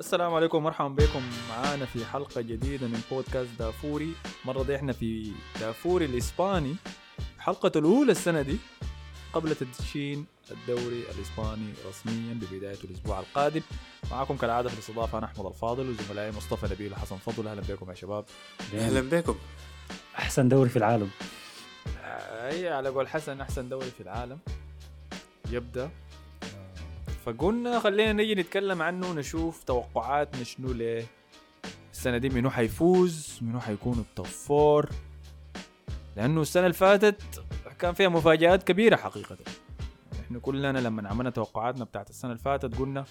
السلام عليكم ومرحبا بكم. معانا في حلقة جديدة من بودكاست دافوري. مرة دي إحنا في دافوري الإسباني. الحلقة الأولى السنة دي. قبل تدشين الدوري الإسباني رسميا ببداية الأسبوع القادم. معكم كالعادة في الاستضافة أنا أحمد الفاضل وزملائي مصطفى نبيل وحسن فضل. أهلا بكم يا شباب. أهلا بكم. أحسن دوري في العالم. أي على قول حسن أحسن دوري في العالم. يبدأ. فقلنا خلينا نجي نتكلم عنه نشوف توقعاتنا شنو ليه السنة دي منو حيفوز منو حيكون ال top four لأنه السنة اللي فاتت كان فيها مفاجآت كبيرة حقيقة. إحنا كلنا لما عملنا توقعاتنا بتاعت السنة اللي فاتت قلنا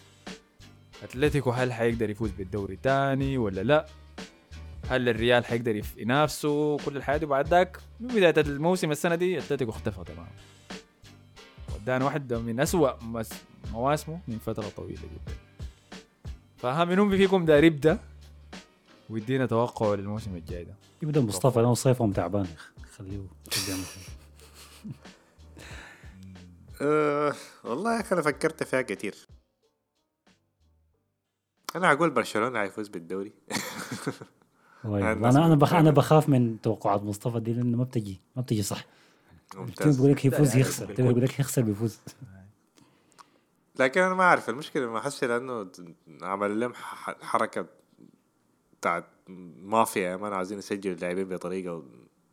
أتلتيكو هل حيقدر يفوز بالدوري تاني ولا لا؟ هل الريال حيقدر ينافسه كل الحياة دي؟ وبعد ذاك من بداية الموسم السنة دي أتلتيكو اختفى تماما. ودانا واحدة من أسوأ مواسمه من فترة طويلة جدا. فها منهم فيكم داير يبدأ ويدينا توقع للموسم الجاي ده. يبدأ مصطفى لأنه صيفهم تعبان. خليه. أه والله يا أخي أنا فكرت فيها كتير. أنا أقول برشلونة حيفوز بالدوري. والله الناس أنا أنا بخ... أنا بخاف من توقعات مصطفى دي لأنه ما بتجي ما بتجي صح. بيقول لك يفوز يخسر. بيقول لك يخسر بيفوز. لكن أنا ما أعرف المشكلة ما احس لأنه عمل لهم ح- حركة بتاعت مافيا. يا مان عايزين يسجلوا اللاعبين بطريقة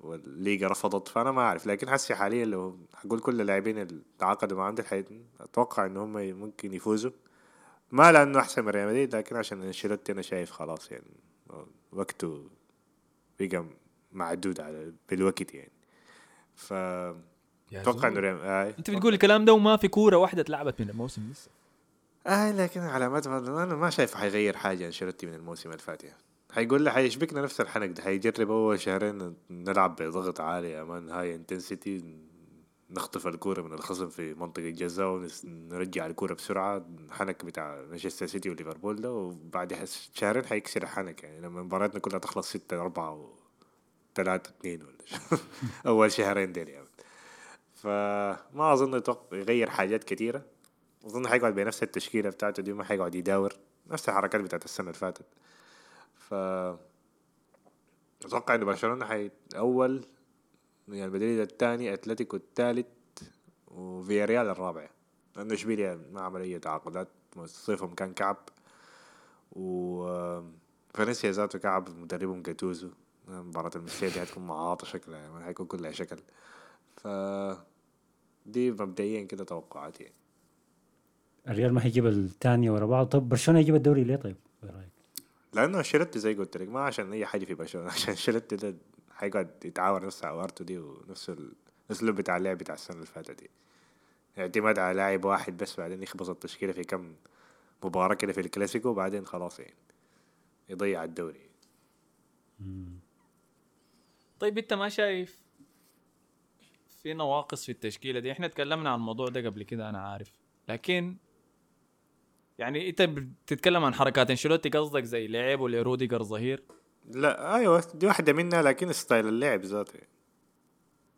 والليغا رفضت فأنا ما أعرف. لكن حسي حاليا لو حقول كل اللاعبين اللي تعاقدوا دي الحي- أتوقع إن هم ممكن يفوزوا. ما لأنه أحسن من ريال مدريد لكن عشان أنشيلوتي أنا شايف خلاص يعني وقته بقى معدود على بالوقت يعني. ف أتوقع إنه ريال آه. أنت بتقول الكلام ده وما في كورة واحدة اتلعبت من الموسم لسه. آه لكن علامات أنا ما شايف حيغير حاجة أنشيلوتي من الموسم اللي فات يعني. حيقول له حيشبكنا نفس الحنك ده حيجرب أول شهرين نلعب بضغط عالي يا man high intensity نخطف الكورة من الخصم في منطقة الجزاء ونرجع الكورة بسرعة. الحنك بتاع مانشستر سيتي وليفربول ده وبعد شهرين حيكسر الحنك يعني. لما مباراتنا كلها تخلص ستة أربعة و ثلاثة اثنين ولا. أول شهرين ديل يعني. فما أظن يغير حاجات كتيرة. أظن حيقعد بنفس التشكيلة بتاعته دي ما حيقعد يداور. نفس الحركات بتاعت السنة اللي فاتت. أتوقع انه برشلونة حي اول ريال مدريد الثاني أتلتيكو الثالث وفياريال الرابع لأنه اشبيليا ما عمل اي تعاقدات صيفهم كان كعب و فالنسيا ذاته كعب مدربهم جاتوزو مباراة المسيا دي حتكون معاطة شكلها يعني حيكون كلها شكل ف دي مبدئيا كده توقعاتي يعني. الريال ما هيجيب الثانية ورا بعض طب برشلونة يجيب الدوري ليه طيب؟ إيه رأيك؟ لأنه انشيلوتي زي قلت لك ما عشان أي حاجة في برشلونة عشان انشيلوتي ده حيقعد يتعاور نفس عوارته دي ونفس ال- الأسلوب بتاع اللعب بتاع السنة اللي فاتت دي. اعتماد على لاعب واحد بس بعدين يخبص التشكيلة في كم مباراة كده في الكلاسيكو وبعدين خلاص يعني يضيع الدوري. طيب أنت ما شايف في نواقص في التشكيلة دي؟ إحنا تكلمنا عن الموضوع ده قبل كده أنا عارف. لكن يعني انت بتتكلم عن حركات. انشيلوتي قصدك زي لعبه لروديجر ظهير؟ لا أيوه دي واحدة منها لكن style اللعب ذاته.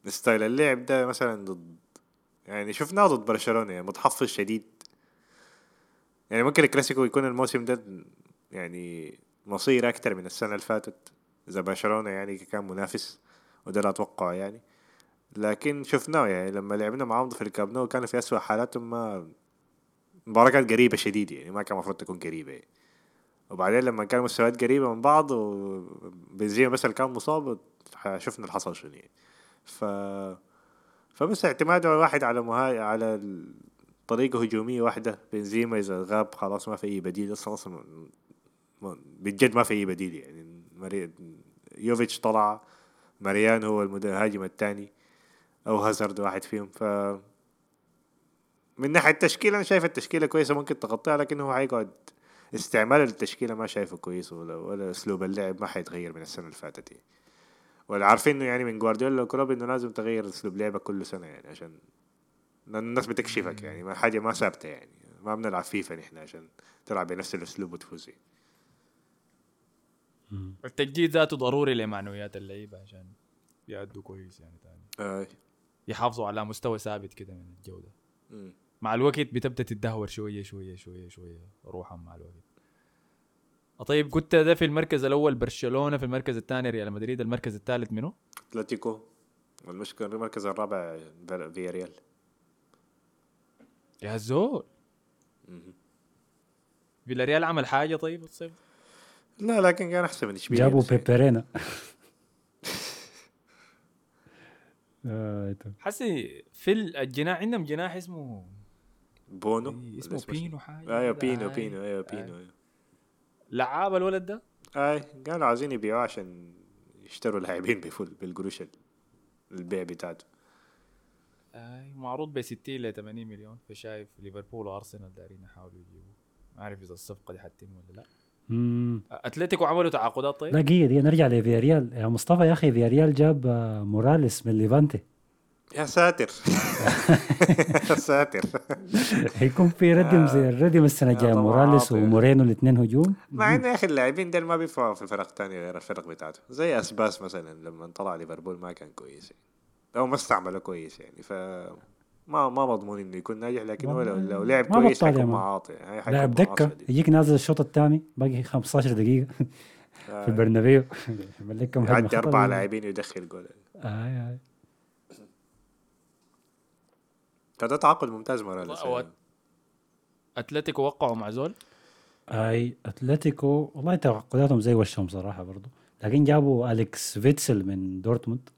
style اللعب ده مثلا ضد يعني شفناه ضد برشلونة يعني متحفظ شديد. يعني ممكن الكلاسيكو يكون الموسم ده يعني مثير أكتر من السنة اللي فاتت إذا برشلونة يعني كان منافس وده لا أتوقعه يعني. لكن شفناه يعني لما لعبنا معاهم في الكامب نو كانوا في اسوء حالاتهم ما المباراة كانت قريبة شديد يعني ما كان المفروض تكون قريبة يعني. وبعدين لما كان مستويات قريبة من بعض وبنزيما اللي كان مصاب شفنا اللي حصل شنو يعني. ف فبس اعتماد واحد على مها... على طريقة هجومية واحدة. بنزيما إذا غاب خلاص ما في أي بديل أصلا ما- بجد ما في أي بديل يعني. مري... يوفيتش طلع ماريان هو المهاجم الثاني أو هازارد واحد فيهم. ف من ناحية التشكيلة أنا شايف التشكيلة كويسة ممكن تغطيها لكن هو حيقعد استعمال التشكيلة ما شايفه كويس ولا, ولا أسلوب اللعب ما حيتغير من السنة اللي فاتت يعني. ولا عارفين إنه يعني من جوارديولا وكلوب إنه لازم تغير أسلوب لعبك كل سنة يعني عشان لأن الناس بتكشفك يعني ما حاجة ما ثابتة يعني ما بنلعب فيفا نحن عشان تلعب بنفس الأسلوب وتفوز يعني. التجديد ذاته ضروري لمعنويات اللعيبة عشان يأدوا كويس يعني تاني آه. يحافظوا على مستوى ثابت كده من الجودة مم. مع الوقت بتبدأ تتدهور شوية شوية شوية شوية روحا مع الوقت. طيب كنت ده في المركز الأول برشلونة في المركز الثاني ريال مدريد المركز الثالث منو؟ أتلتيكو. والمشكلة المركز الرابع فيا ريال. يا زول. فيلاريال عمل حاجة طيب الصيف؟ لا لكن كان أحسن من اشبيليه جابوا. بيبرينا. آه، طيب. حسي في الجناح عندهم جناح اسمه بونو إيه، اسمه بينو حاجة أيوه. بينو. بينو أيوه. بينو أيوة. لعاب الولد ده أي قالوا عايزين يبيعوه عشان يشتروا لاعبين بفل بالقروش ال- البيع بتاعته آي معروض ب 60 ل 80 مليون فشايف ليفربول وأرسنال دارين يحاولوا يجيبوه ما أعرف إذا الصفقة دي حتتم ولا لأ. أتلتيكو عملوا تعاقدات طيب لا دقيقة نرجع لفياريال يا مصطفى يا أخي فياريال جاب آه، موراليس من ليفانتي يا ساتر. يا ساتر. هيكون في ردم زي الردم السنة آه، الجاية طبعاً. موراليس. ومورينو الاثنين هجوم. مع انه يا أخي اللاعبين دول ما بينفعوا في فرق تانية غير الفرق بتاعته. زي أسباس مثلا لما طلع ليفربول ما كان كويس يعني. أو ما استعمله كويس يعني. ف ما ما مضمون إنه يكون ناجح لكن هو لو, لو لعب كويس حيكون. معاطي. يعني لاعب معاطي دكة شديد. يجيك نازل الشوط الثاني باقي 15 دقيقة في آه، البرنابيو. يعدي. أربع لاعبين ويدخل جول. آي آي فده تعاقد ممتاز يعني. أتلتيكو وقعوا مع زول؟ أي أتلتيكو والله تعاقداتهم زي وشهم صراحة برضو. لكن جابوا أكسل فيتسل من دورتموند.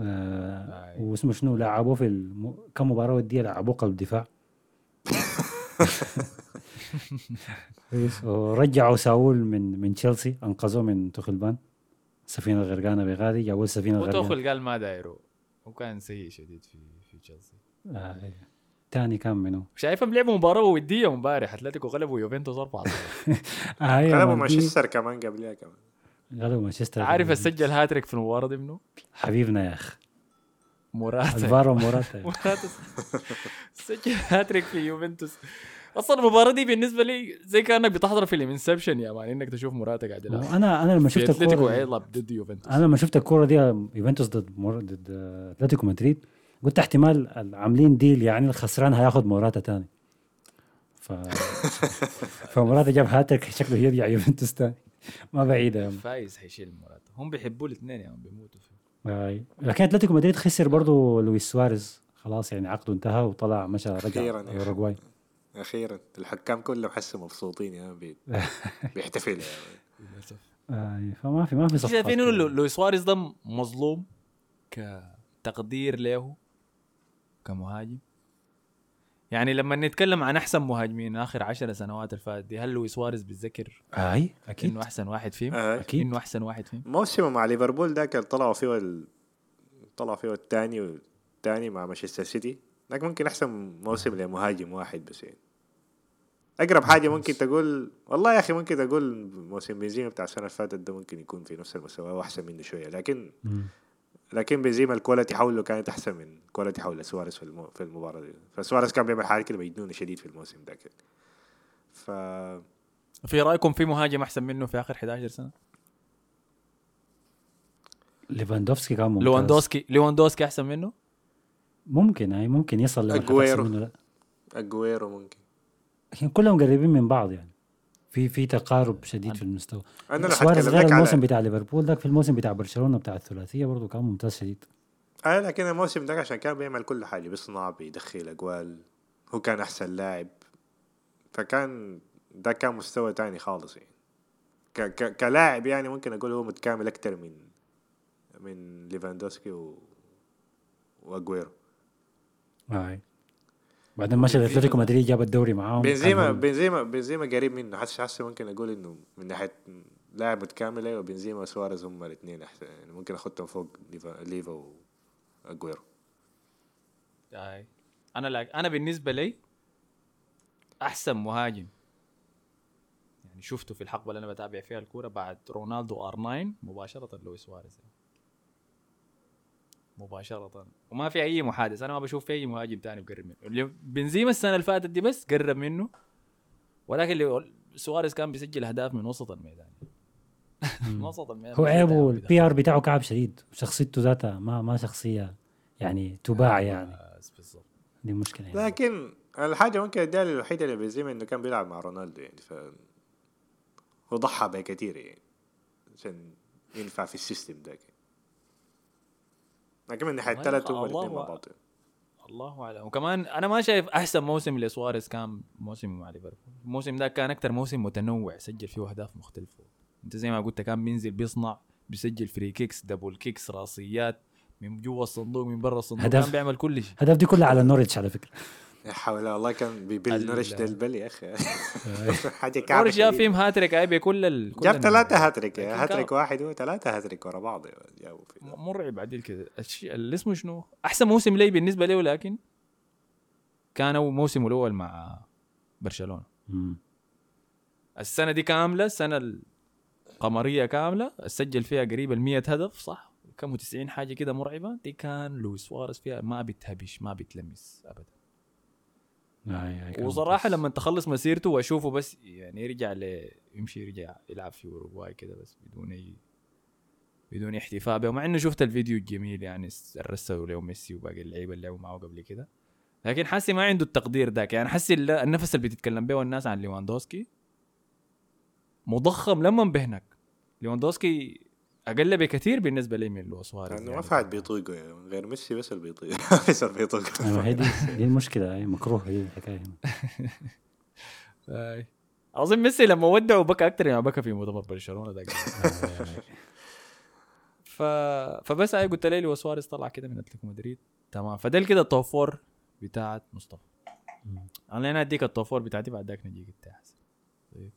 آه. واسمه شنو؟ لعبوه في الم... كم مباراة ودية لعبوه قلب دفاع. ورجعوا ساول من من تشيلسي أنقذوه من تخلبان السفينه الغرقانه بغادي جابوا السفينه الغرقانه وتوخل قال ما دايره وكان سيء شديد في في تشيلسي. آه تاني كان منه شايفهم لعبوا مباراة ودية امبارح أتلتيكو غلبوا يوفنتوس 4 آه غلبوا أيوة مانشستر كمان قبلها كمان. غلبوا مانشستر عارف السجل هاتريك في المباراة دي منه؟ حبيبنا يا اخ موراتا. الفارو موراتا. موراتا. سجل هاتريك في يوفنتوس. أصلا المباراة دي بالنسبة لي زي كأنك بتحضر فيلم Inception يا man إنك تشوف موراتا قاعد يلعب. أنا أنا لما شفت الكوره ضد يوفنتوس. أنا لما شفت الكورة دي يوفنتوس ضد مور... ضد أتلتيكو مدريد قلت احتمال ال- عاملين ديل يعني الخسران هياخد موراتا تاني ف فموراتا جاب هاتريك شكله يرجع يوفنتوس تاني ما بعيدة يا. فايز حيشيل موراتا هم بيحبوا الاثنين يا man بيموتوا فيه آي. لكن أتلتيكو مدريد خسر برضه لويس سواريز خلاص يعني عقده انتهى وطلع مشى رجع يا. أوروغواي أخيرا الحكام كلهم حسوا مبسوطين يعني بي... بيحتفلوا يعني. للأسف آي. فما في ما في صفقات شايفين انه لويس سواريز ده مظلوم كتقدير له كمهاجم يعني لما نتكلم عن أحسن مهاجمين آخر عشر سنوات الفاتت دي هل لويس سواريز بيتذكر أي أكيد إنه أحسن واحد فيهم؟ آه. أكيد إنه أحسن واحد فيهم؟ موسمه مع ليفربول ده كان طلعوا فيه ال... طلعوا فيه الثاني والثاني مع مانشستر سيتي لكن ممكن أحسن موسم لمهاجم واحد بس يعني أقرب حاجة ممكن تقول والله يا أخي ممكن تقول موسم بنزيما بتاع السنة اللي فاتت ده ممكن يكون في نفس المستوى واحسن منه شوية لكن. لكن بنزيما ال quality حوله كانت أحسن من quality حول سواريز في المو... في المباراة دي فسواريز كان بيعمل حاجة كده مجنونه شديد في الموسم ده كده ف في رأيكم في مهاجم أحسن منه في آخر 11 سنة؟ ليفاندوفسكي كان ممتاز لواندوسكي لواندوسكي أحسن منه؟ ممكن أي ممكن يصل لمرحلة أجويرو. أحسن منه، لا. أجويرو ممكن لكن كلهم قريبين من بعض يعني في في تقارب شديد في المستوى. أنا سواريز حتكلم غير الموسم على بتاع ليفربول ذاك في الموسم بتاع برشلونة بتاع الثلاثية برضه كان ممتاز شديد. آه لكن الموسم ده عشان كان بيعمل كل حاجة بيصنع بيدخل أجوال هو كان أحسن لاعب. فكان ده كان مستوى تاني خالص يعني. ك ك كلاعب يعني ممكن أقول هو متكامل أكتر من من ليفاندوسكي و وأجويرو. اي بعدين مشى الأتلتيكو مدريد جاب الدوري معاهم بنزيما بنزيما بنزيما قريب منه. حتى حتى ممكن أقول إنه من ناحية لاعب متكامل أيوة بنزيما وسواريز هم الاثنين أحسن. يعني ممكن أخدهم فوق ليفا ليفا وأجويرو. أي. أنا like أنا بالنسبة لي أحسن مهاجم. يعني شفته في الحقبة اللي أنا بتابع فيها الكورة بعد رونالدو R9 مباشرة لويس سواريز. مباشرة. وما في أي محادث أنا ما بشوف في أي مهاجم تاني بقرب منه. اللي بنزيما السنة اللي فاتت دي بس قرب منه. ولكن اللي سواريز كان بيسجل أهداف من وسط الميدان. من وسط الميدان. هو عيبه ال PR بتاعه كعب شديد. شخصيته ذاتها ما ما شخصية يعني تباع يعني. بس بالضبط. دي مشكلة يعني. لكن الحاجة ممكن اديها الوحيدة اللي بنزيما إنه كان بيلعب مع رونالدو يعني ف هو ضحى بكثير يعني عشان ينفع في ال system ذاك. ناحية والله ثلاثة هم الله الاثنين مع. بعض. الله أعلم. وكمان أنا ما شايف أحسن موسم لسواريز كان موسم مع ليفربول. الموسم ده كان أكثر موسم متنوع سجل فيه أهداف مختلفة. أنت زي ما قلت كان بينزل بيصنع بيسجل free kicks double kicks راسيات من جوا الصندوق من برا الصندوق هدف. كان بيعمل كل شيء. الهدف دي كلها على نوريتش على فكرة. يا حول الله كان بيبل نوريتش ده البل يا أخي. حاجة كعبة كورش جاب. فيهم هاتريك أي بكل ال... كل جاب. ثلاثة hat-trick hat-trick واحد وثلاثة هاتريك ورا بعض جابوا مرعب عديل كده الشيء اللي اسمه شنو؟ أحسن موسم لي بالنسبة له لكن كان موسمه الأول مع برشلونة. السنة دي كاملة السنة القمرية كاملة سجل فيها قريب ال 100 هدف صح؟ كم 90 حاجة كده مرعبة. دي كان لويس سواريز فيها ما بتهبش ما بتلمس ابدا. وصراحة ممتاز. لما تخلص مسيرته وأشوفه بس يعني يرجع ل يمشي يرجع يلعب في أوروغواي كده بس بدون اي بدون احتفاء به ومع إنه شفت الفيديو الجميل يعني رسلوا له ميسي وباقي اللعيبة اللي لعبوا معه قبل كده لكن حسي ما عنده التقدير ذاك يعني ال- النفس اللي بتتكلم به الناس عن ليواندوسكي مضخم لما بهنك ليواندوسكي أقل بكثير بالنسبة لي من لو سواريز لأنه ما يعني. في حد بيطيقه يعني غير ميسي بس اللي بيطيقه بس اللي بيطيقه أيوة، هي دي دي المشكلة هي مكروه هي الحكاية. هنا. اظن ميسي لما ودعوا بكى أكثر ما بكى في مؤتمر برشلونة ذاك آي- آي. ف... فبس هاي قلت لي وسواريز طلع كده من أتلتيكو مدريد. تمام. فده كده ال Top Four بتاعت مصطفى. مم. أنا أديك ال Top Four بتاعتي بعد ذاك نجيك انت طيب.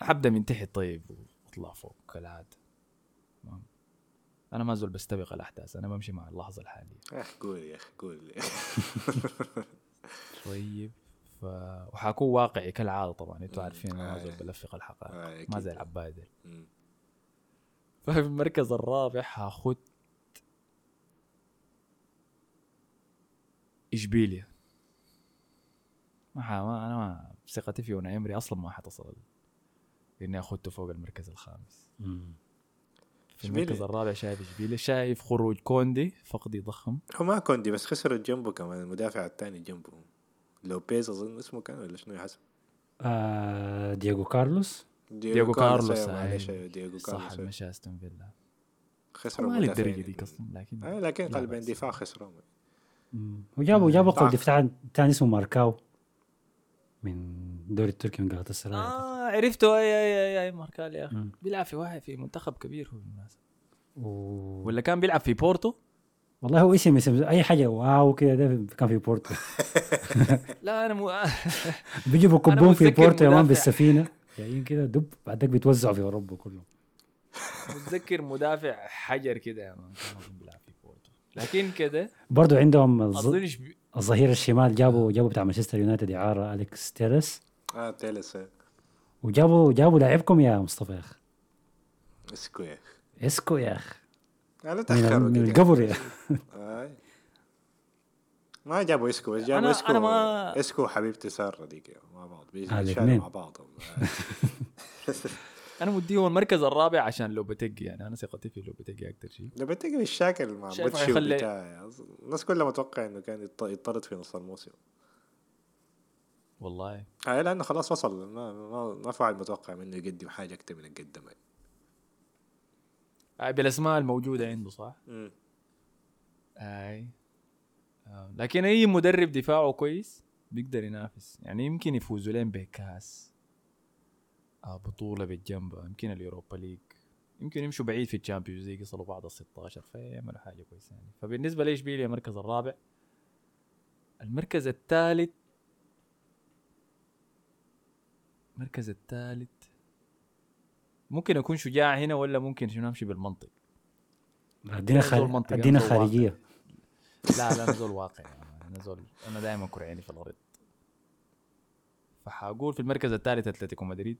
حبدا من تحت. طيب. واطلع فوق كالعادة تمام أنا ما زول بستبق الأحداث أنا بمشي مع اللحظة الحالية يا أخي قول يا أخي قول طيب ف... وحكون واقعي كالعادة طبعا أنتوا. عارفين أنا ما زول آه. بلفق الحقائق آه، ما. زي العبادل مم. ففي المركز الرابع حاخد إشبيليا ما. ما أنا ما ثقتي في امري أصلا ما حتصل إني اخدته فوق المركز الخامس مم. في المركز. الرابع شايف اشبيليا شايف خروج كوندي فقد ضخم هو ما كوندي بس خسروا جنبه كمان المدافع الثاني جنبه لوبيز أظن اسمه كان ولا شنو يحسب آه دييغو كارلوس دييغو كارلوس أيوة، معلش أيوة. أيوة، دييغو صح كارلوس أيوة. المشى أستون فيلا خسروا ما. للدرجه ديك أصلا لكن آه لكن بأس. دفاع خسروا. وجابوا جابوا قلب. دفاع ثاني اسمه ماركاو من الدوري التركي من قناه السرايا آه عرفته. اي اي اي, أي ماركال يا أخي. بيلعب في واحد في منتخب كبير هو بالمناسبة. ولا كان بيلعب في بورتو؟ والله هو اسم اسم أي حاجة. واو كده ده كان في بورتو. لا أنا مو بيجيبوا كوبون في بورتو يا مان. بالسفينة. جايين كده دب بعدك بيتوزعوا في أوروبا كلهم. متذكر مدافع حجر كده يا مان كان بيلعب في بورتو. لكن كده برضو عندهم الظهير الشمال جابوا جابوا بتاع مانشستر يونايتد إعارة أليكس تيرس آه تيلس. وجابوا جابوا لاعبكم يا مصطفى يا أخي. اسكو يا أخي. اسكو يا أخي. آه، لا تاخروا من. القبر يا. ما جابوا اسكو بس جابوا أنا- اسكو. أنا ما- اسكو وحبيبتي سارة ديك مع بعض. الاتنين. مع بعض أنا مديهم المركز الرابع عشان لوبتيجي يعني أنا ثقتي في لوبتيجي أكثر شيء. لما تيجي الشاكل مع بوتشي الناس كلها متوقع إنه كان يط- يطرد في نص الموسم. والله. هاي لأنه خلاص وصل. ما ما, ما في واحد متوقع منه يقدم حاجة أكثر من القدم. آه بالأسماء الموجودة عنده صح؟ مم. آي. آه. لكن أي مدرب دفاعه كويس بيقدر ينافس. يعني يمكن يفوزوا لين بكاس آه بطولة بالجنب. يمكن ال Europa League. يمكن يمشوا بعيد في ال Champions League يصلوا بعد ال 16 فيعملوا حاجة كويسة يعني. فبالنسبة لي اشبيليا المركز الرابع؟ المركز الثالث المركز الثالث. ممكن أكون شجاع هنا ولا ممكن شنو؟ أمشي بالمنطق. أدينا زول خار... منطقي، أدينا. خارجية. لا لا أنا زول واقع أنا زول أنا دائما كرعيني في الأرض. فحاقول في المركز الثالث أتلتيكو مدريد.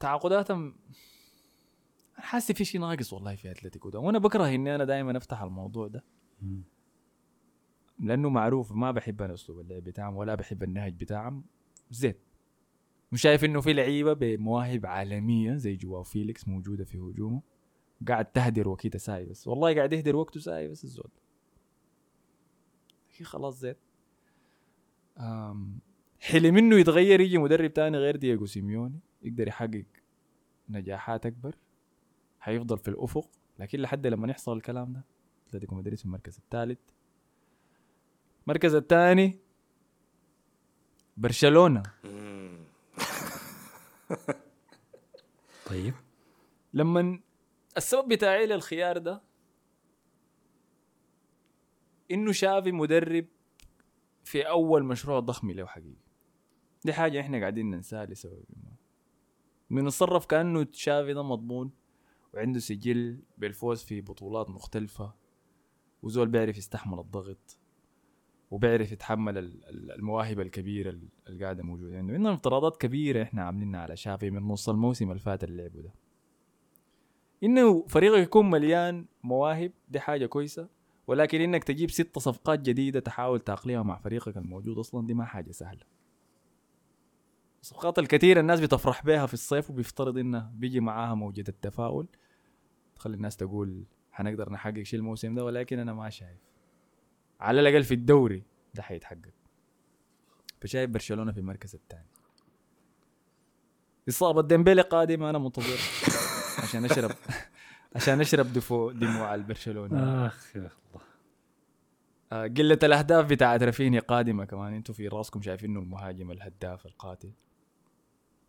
تعاقداتهم أنا حاسس في شيء ناقص والله في أتلتيكو ده. وأنا بكره إني أنا دائما أفتح الموضوع ده. لأنه معروف ما بحب أنا أسلوب اللعب بتاعهم ولا بحب النهج بتاعهم. زيت مش شايف إنه في لعيبة بمواهب عالمية زي جواو فيليكس موجودة في هجومه. قاعد تهدر وقته ساي بس والله قاعد يهدر وقته ساي بس الزول. هي خلاص زيت حلم إنه يتغير يجي مدرب تاني غير دييغو سيميوني. يقدر يحقق نجاحات أكبر. حيفضل في الأفق. لكن لحد لما يحصل الكلام ده اتلتيكو مدريد في المركز الثالث. المركز الثاني برشلونة. طيب. لما السبب بتاعي للخيار ده إنه شافي مدرب في أول مشروع ضخم له حقيقي. دي حاجة إحنا قاعدين ننساها لسبب ما. بنتصرف كأنه شافي ده مضمون وعنده سجل بالفوز في بطولات مختلفة وزول بيعرف يستحمل الضغط. وبيعرف يتحمل ال- ال- المواهب الكبيرة ال- اللي قاعدة موجودة عنده. عندنا افتراضات كبيرة إحنا عاملينها على شافي من نص الموسم اللي فات اللي لعبه ده. إنه فريقك يكون مليان مواهب دي حاجة كويسة. ولكن إنك تجيب ست صفقات جديدة تحاول تاقلمها مع فريقك الموجود أصلا دي ما حاجة سهلة. الصفقات الكثيره الناس بتفرح بها في الصيف وبيفترض انها بيجي معاها موجة التفاؤل. تخلي الناس تقول حنقدر نحقق شيء الموسم ده ولكن أنا ما شايف. على الأقل في الدوري. ده حيتحقق. فشايف برشلونة في المركز الثاني. إصابة ديمبيلي قادمة أنا منتظر. عشان أشرب. عشان أشرب دفو دموع البرشلونة. آخ يا الله. آه، قلة الأهداف بتاعت رافينيا قادمة كمان. أنتوا في راسكم شايفين إنه المهاجم الهداف القاتل.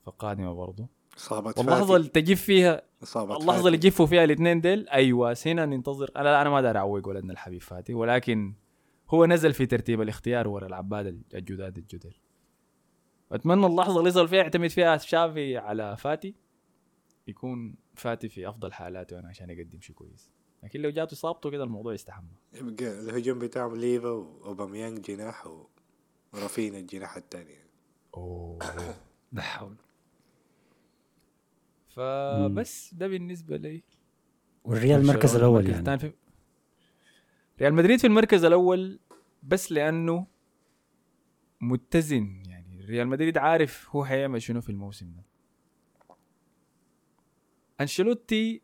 فقادمة برضه إصابة واللحظة اللي تجيب فيها. إصابة اللحظة اللي فاتي. يجفوا فيها الاثنين ديل. أيوه هنا ننتظر. أنا أنا ما داري أعوق ولدنا الحبيب فاتي. ولكن هو نزل في ترتيب الاختيار ورا العباد الجداد الجدل أتمنى اللحظة اللي يصل فيها يعتمد فيها شافي على فاتي يكون فاتي في أفضل حالاته يعني عشان يقدم شيء كويس. لكن لو جاته إصابته كده الموضوع يستحمل الهجوم بتاعهم ليفا وأوباميانج جناح و- ورافينا الجناح الثاني أوه. لا حول. فبس ده بالنسبة لي. والريال المركز الأول يعني. في ريال مدريد في المركز الأول بس لأنه متزن يعني ريال مدريد عارف هو حيعمل شنو في الموسم ده. أنشيلوتي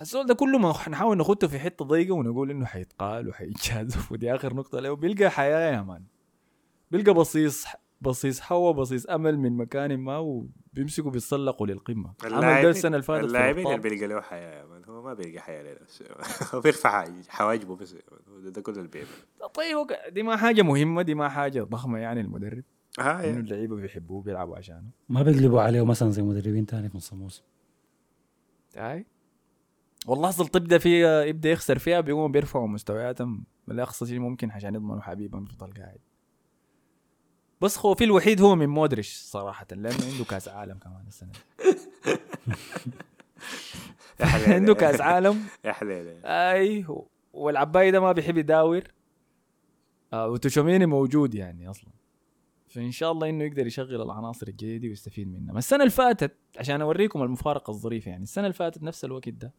السؤال ده كله ما نحاول نخطه في حتة ضيقة ونقول إنه حيتقال وحيتجازف ودي آخر نقطة له. بيلقى حياة يا مان. بيلقى بصيص بصيص هوا بصيص أمل من مكان ما وبيمسكوا بيتسلقوا للقمة. عمل ده السنة اللي فاتت اللاعبين اللي. بيلقى له حياة هو ما بيلقى حياة لنفسه هو بيرفع حواجبه بس. ده, ده كل اللي بيعمل طيب دي ما حاجة مهمة دي ما حاجة ضخمة يعني المدرب ها إنه. اللعيبة بيحبوه بيلعبوا عشانه. ما بيقلبوا عليه مثلا زي مدربين تاني في نص الموسم. أي. واللحظه اللي تبدا فيها يبدأ يخسر فيها بيقوموا بيرفعوا مستوياتهم لاقصى شيء ممكن عشان يضمنوا حبيبهم يفضل قاعد بس خوفي الوحيد هو من مودريتش صراحة لأنه عنده كأس عالم كمان السنة عنده كأس عالم. يا حليل أي والعباي ده ما بيحب يداور. آه وتوشوميني موجود يعني أصلا. فإن شاء الله إنه يقدر يشغل العناصر الجديده دي ويستفيد منها. ما السنة اللي فاتت عشان أوريكم المفارقة الظريفة يعني السنة اللي فاتت نفس الوقت ده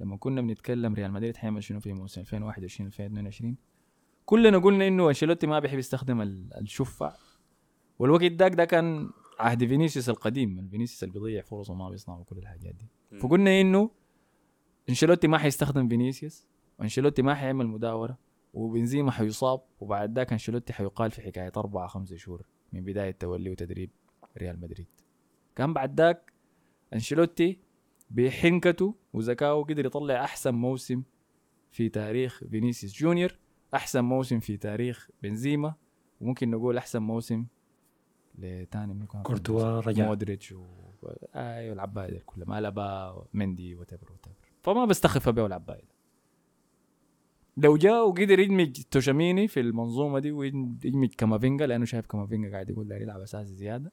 لما كنا بنتكلم ريال مدريد حيعمل شنو في موسم 2021 2022 كلنا قلنا إنه أنشيلوتي ما بيحب يستخدم ال- الشفع والوقت داك ده كان عهد فينيسيوس القديم. فينيسيوس اللي بيضيع فرص وما بيصنع وكل الحاجات دي. فقلنا إنه أنشيلوتي ما حيستخدم فينيسيوس وأنشيلوتي ما حيعمل مداورة وبنزيما حيصاب وبعد ذاك أنشيلوتي حيقال في حكاية أربعة خمسة شهور من بداية توليه وتدريب ريال مدريد. كان بعد ذاك أنشيلوتي بحنكته وذكائه قدر يطلع أحسن موسم في تاريخ فينيسيوس جونيور. أحسن موسم في تاريخ بنزيما وممكن نقول أحسن موسم لتاني من كورتوا رجع. مودريتش و... أيوه العباية دي كلها ما لبا مندي whatever فما بستخف به العباية لو جاء وقدر يدمج تشواميني في المنظومة دي ويدمج كامافينجا لأنه شايف كامافينجا قاعد يقول لا يلعب اساسي زيادة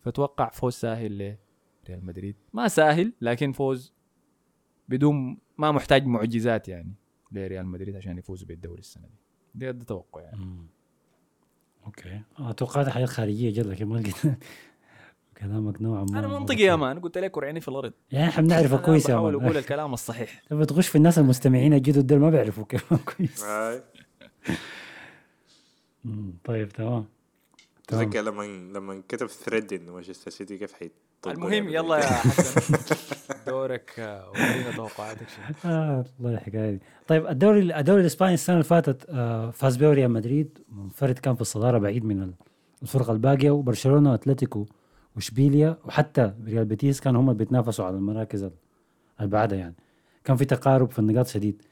فأتوقع فوز ساهل لريال مدريد. ما ساهل لكن فوز بدون ما محتاج معجزات يعني. لريال مدريد عشان يفوز بالدوري السنة دي. ده, ده توقع يعني. مم. Okay. آه، توقعت حاجات خارجية جد لكن ما لقيت كلامك نوعا ما أنا منطقي يا مان. قلت لك كرعيني في الأرض. يعني إحنا بنعرفه كويس يا بحاول مان. أقول الكلام الصحيح. لما تخش في الناس المستمعين الجدد دول ما بيعرفوا كلام كويس. طيب تمام. تذكر لما لما كتب thread انه مانشستر سيتي كيف حيطلقوا المهم لعبة يلا يا حسن. دورك آه، ورينا توقعاتك شنو آه والله الحكاية دي طيب الدوري الدوري الإسباني السنة اللي فاتت آه فاز به ريال مدريد. منفرد كان في الصدارة بعيد من الفرق الباقية وبرشلونة وأتلتيكو وإشبيليا وحتى ريال بيتيس كانوا هم اللي بيتنافسوا على المراكز ال- اللي بعدها يعني. كان في تقارب في النقاط شديد.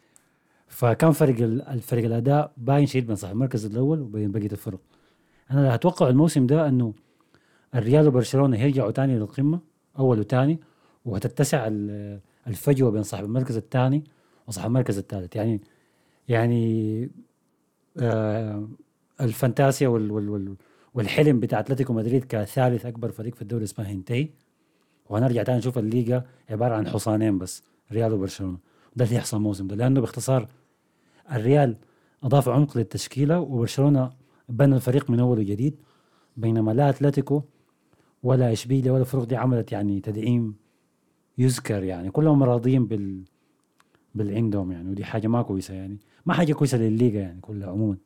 فكان فرق ال- الفرق الأداء باين شديد بين صاحب المركز الأول وبين بقية الفرق. أنا اللي أتوقع الموسم ده إنه الريال وبرشلونة هيرجعوا تاني للقمة أول وثاني وهتتسع ال- الفجوة بين صاحب المركز الثاني وصاحب المركز الثالث. يعني يعني آه الفانتاسيا وال وال وال والحلم بتاع أتلتيكو مدريد كثالث أكبر فريق في الدوري الاسباني هينتهي. وهنرجع تاني نشوف الليغا عبارة عن حصانين بس ريال وبرشلونة. ده اللي يحصل الموسم ده لأنه باختصار الريال أضاف عمق للتشكيلة وبرشلونة بنى الفريق من أول وجديد. بينما لا أتلتيكو ولا اشبيليا ولا الفرق دي عملت يعني تدعيم يذكر يعني. كلهم راضيين بال باللي عندهم يعني. ودي حاجة ما كويسة يعني. ما حاجة كويسة للليغا يعني كلها عموما.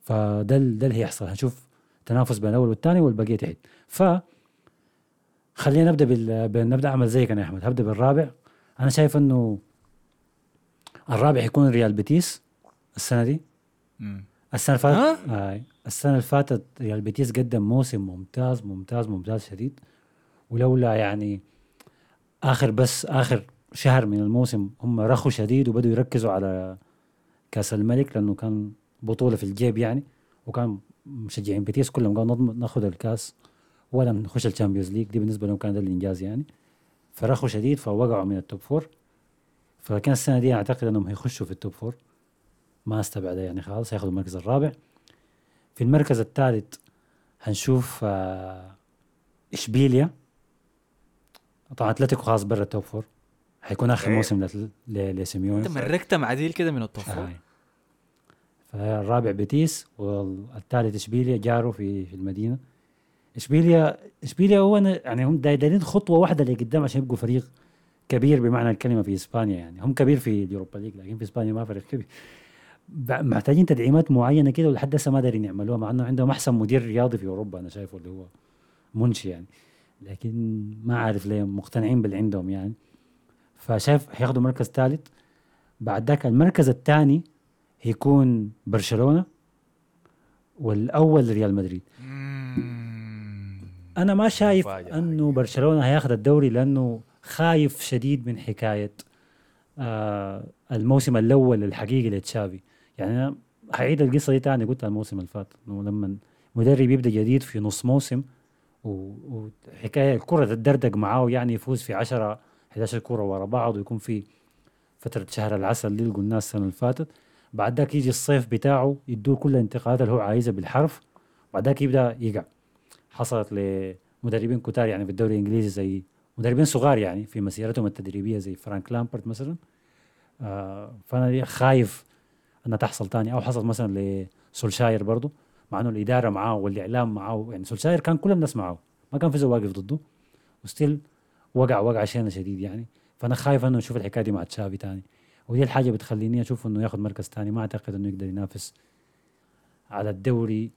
فده ده اللي هيحصل. هنشوف تنافس بين الأول والثاني والبقية تحت. ف خلينا نبدأ بال... بال- نبدأ أعمل زيك أنا يا أحمد. هبدأ بالرابع. أنا شايف إنه الرابع حيكون ريال بيتيس السنة دي. السنة اللي فاتت آه. السنة اللي فاتت ريال بيتيس قدم موسم ممتاز ممتاز ممتاز شديد. ولولا يعني آخر بس آخر شهر من الموسم هم رخوا شديد وبدوا يركزوا على كأس الملك لأنه كان بطولة في الجيب يعني. وكان مشجعين بيتيس كلهم قالوا ناخذ الكأس ولا نخش ال Champions League. دي بالنسبة لهم كان ده الإنجاز يعني. فرخوا شديد فوقعوا من ال top four فكان السنة دي أعتقد إنهم هيخشوا في ال top four ما استبعد يعني خلاص هياخذوا المركز الرابع. في المركز الثالث هنشوف آه، إشبيليا. طبعا أتلتيكو خلاص برا ال top four حيكون آخر إيه. موسم لسيميوني. أنت مركت معديل كده من الطفل آه. فالرابع بيتيس والثالث إشبيليا جاروا في في المدينة. إشبيليا إشبيليا هو يعني هم داي- دايرين خطوة واحدة لقدام عشان يبقوا فريق كبير بمعنى الكلمة في إسبانيا يعني. هم كبير في اليوروبا ليج لكن في إسبانيا ما فريق كبير. محتاجين تدعيمات معينة كده ولحد هسه ما دارين يعملوها مع إنه عندهم احسن مدير رياضي في أوروبا أنا شايفه اللي هو منشي يعني. لكن ما عارف ليه مقتنعين باللي عندهم يعني. فشايف هياخدوا مركز ثالث. بعد ذاك المركز الثاني هيكون برشلونة والأول ريال مدريد. أنا ما شايف. إنه برشلونة هياخذ الدوري لأنه خايف شديد من حكاية آه الموسم الأول الحقيقي لتشافي. يعني أنا هعيد القصة دي تاني قلتها الموسم اللي فات إنه لما مدرب يبدأ جديد في نص موسم وحكاية الكرة تدردق معاه يعني يفوز في 10 11 كرة ورا بعض ويكون في فترة شهر العسل اللي قلناها السنة اللي فاتت. بعد ذاك يجي الصيف بتاعه يدوه كل الانتقادات اللي هو عايزها بالحرف بعد ذاك يبدأ يقع. حصلت لمدربين كتار يعني في الدوري الإنجليزي زي مدربين صغار يعني في مسيرتهم التدريبية زي فرانك لامبارد مثلا. آه فأنا خايف إنها تحصل تاني. أو حصل مثلا لسولشاير برضو مع إنه الإدارة معاه والإعلام معاه يعني سولشاير كان كل الناس معاه ما كان في زول واقف ضده. و still وقع وقع شينه شديد يعني. فأنا خايف إنه نشوف الحكاية دي مع تشافي تاني. ودي الحاجة بتخليني أشوف إنه ياخذ مركز تاني. ما أعتقد إنه يقدر ينافس على الدوري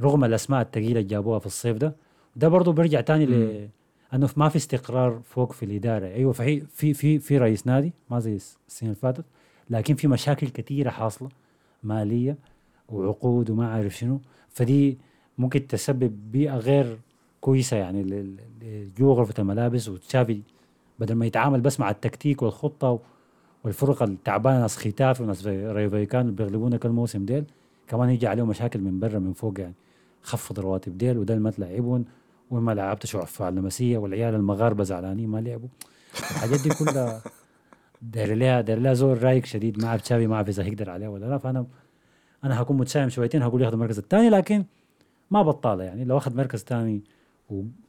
رغم الأسماء الثقيله اللي جابوها في الصيف ده. ده برضه بيرجع تاني ل إنه ما في استقرار فوق في الإدارة. أيوه في في في في رئيس نادي ما زي السنة اللي فاتت. لكن في مشاكل كثيرة حاصلة مالية وعقود وما عارف شنو. فدي ممكن تسبب بيئة غير كويسة يعني جوا غرفه الملابس. وتشافي بدل ما يتعامل بس مع التكتيك والخطة والفرق التعبانة ناس ختافي وناس اللي بيغلبونا كل موسم ديل كمان يجي عليهم مشاكل من برا من فوق يعني. خفض رواتب ديل وده ما تلعبهم وما لعبت شعفة لمسيه والعيال المغاربة زعلانين ما لعبوا. الحاجات دي كلها داير لها داير لها زور رايق شديد عارف تشافي ما عارف اذا هيقدر عليها ولا لا. فانا أنا هكون متشائم شويتين هقول ياخذ المركز الثاني لكن ما بطالة يعني. لو أخذ مركز ثاني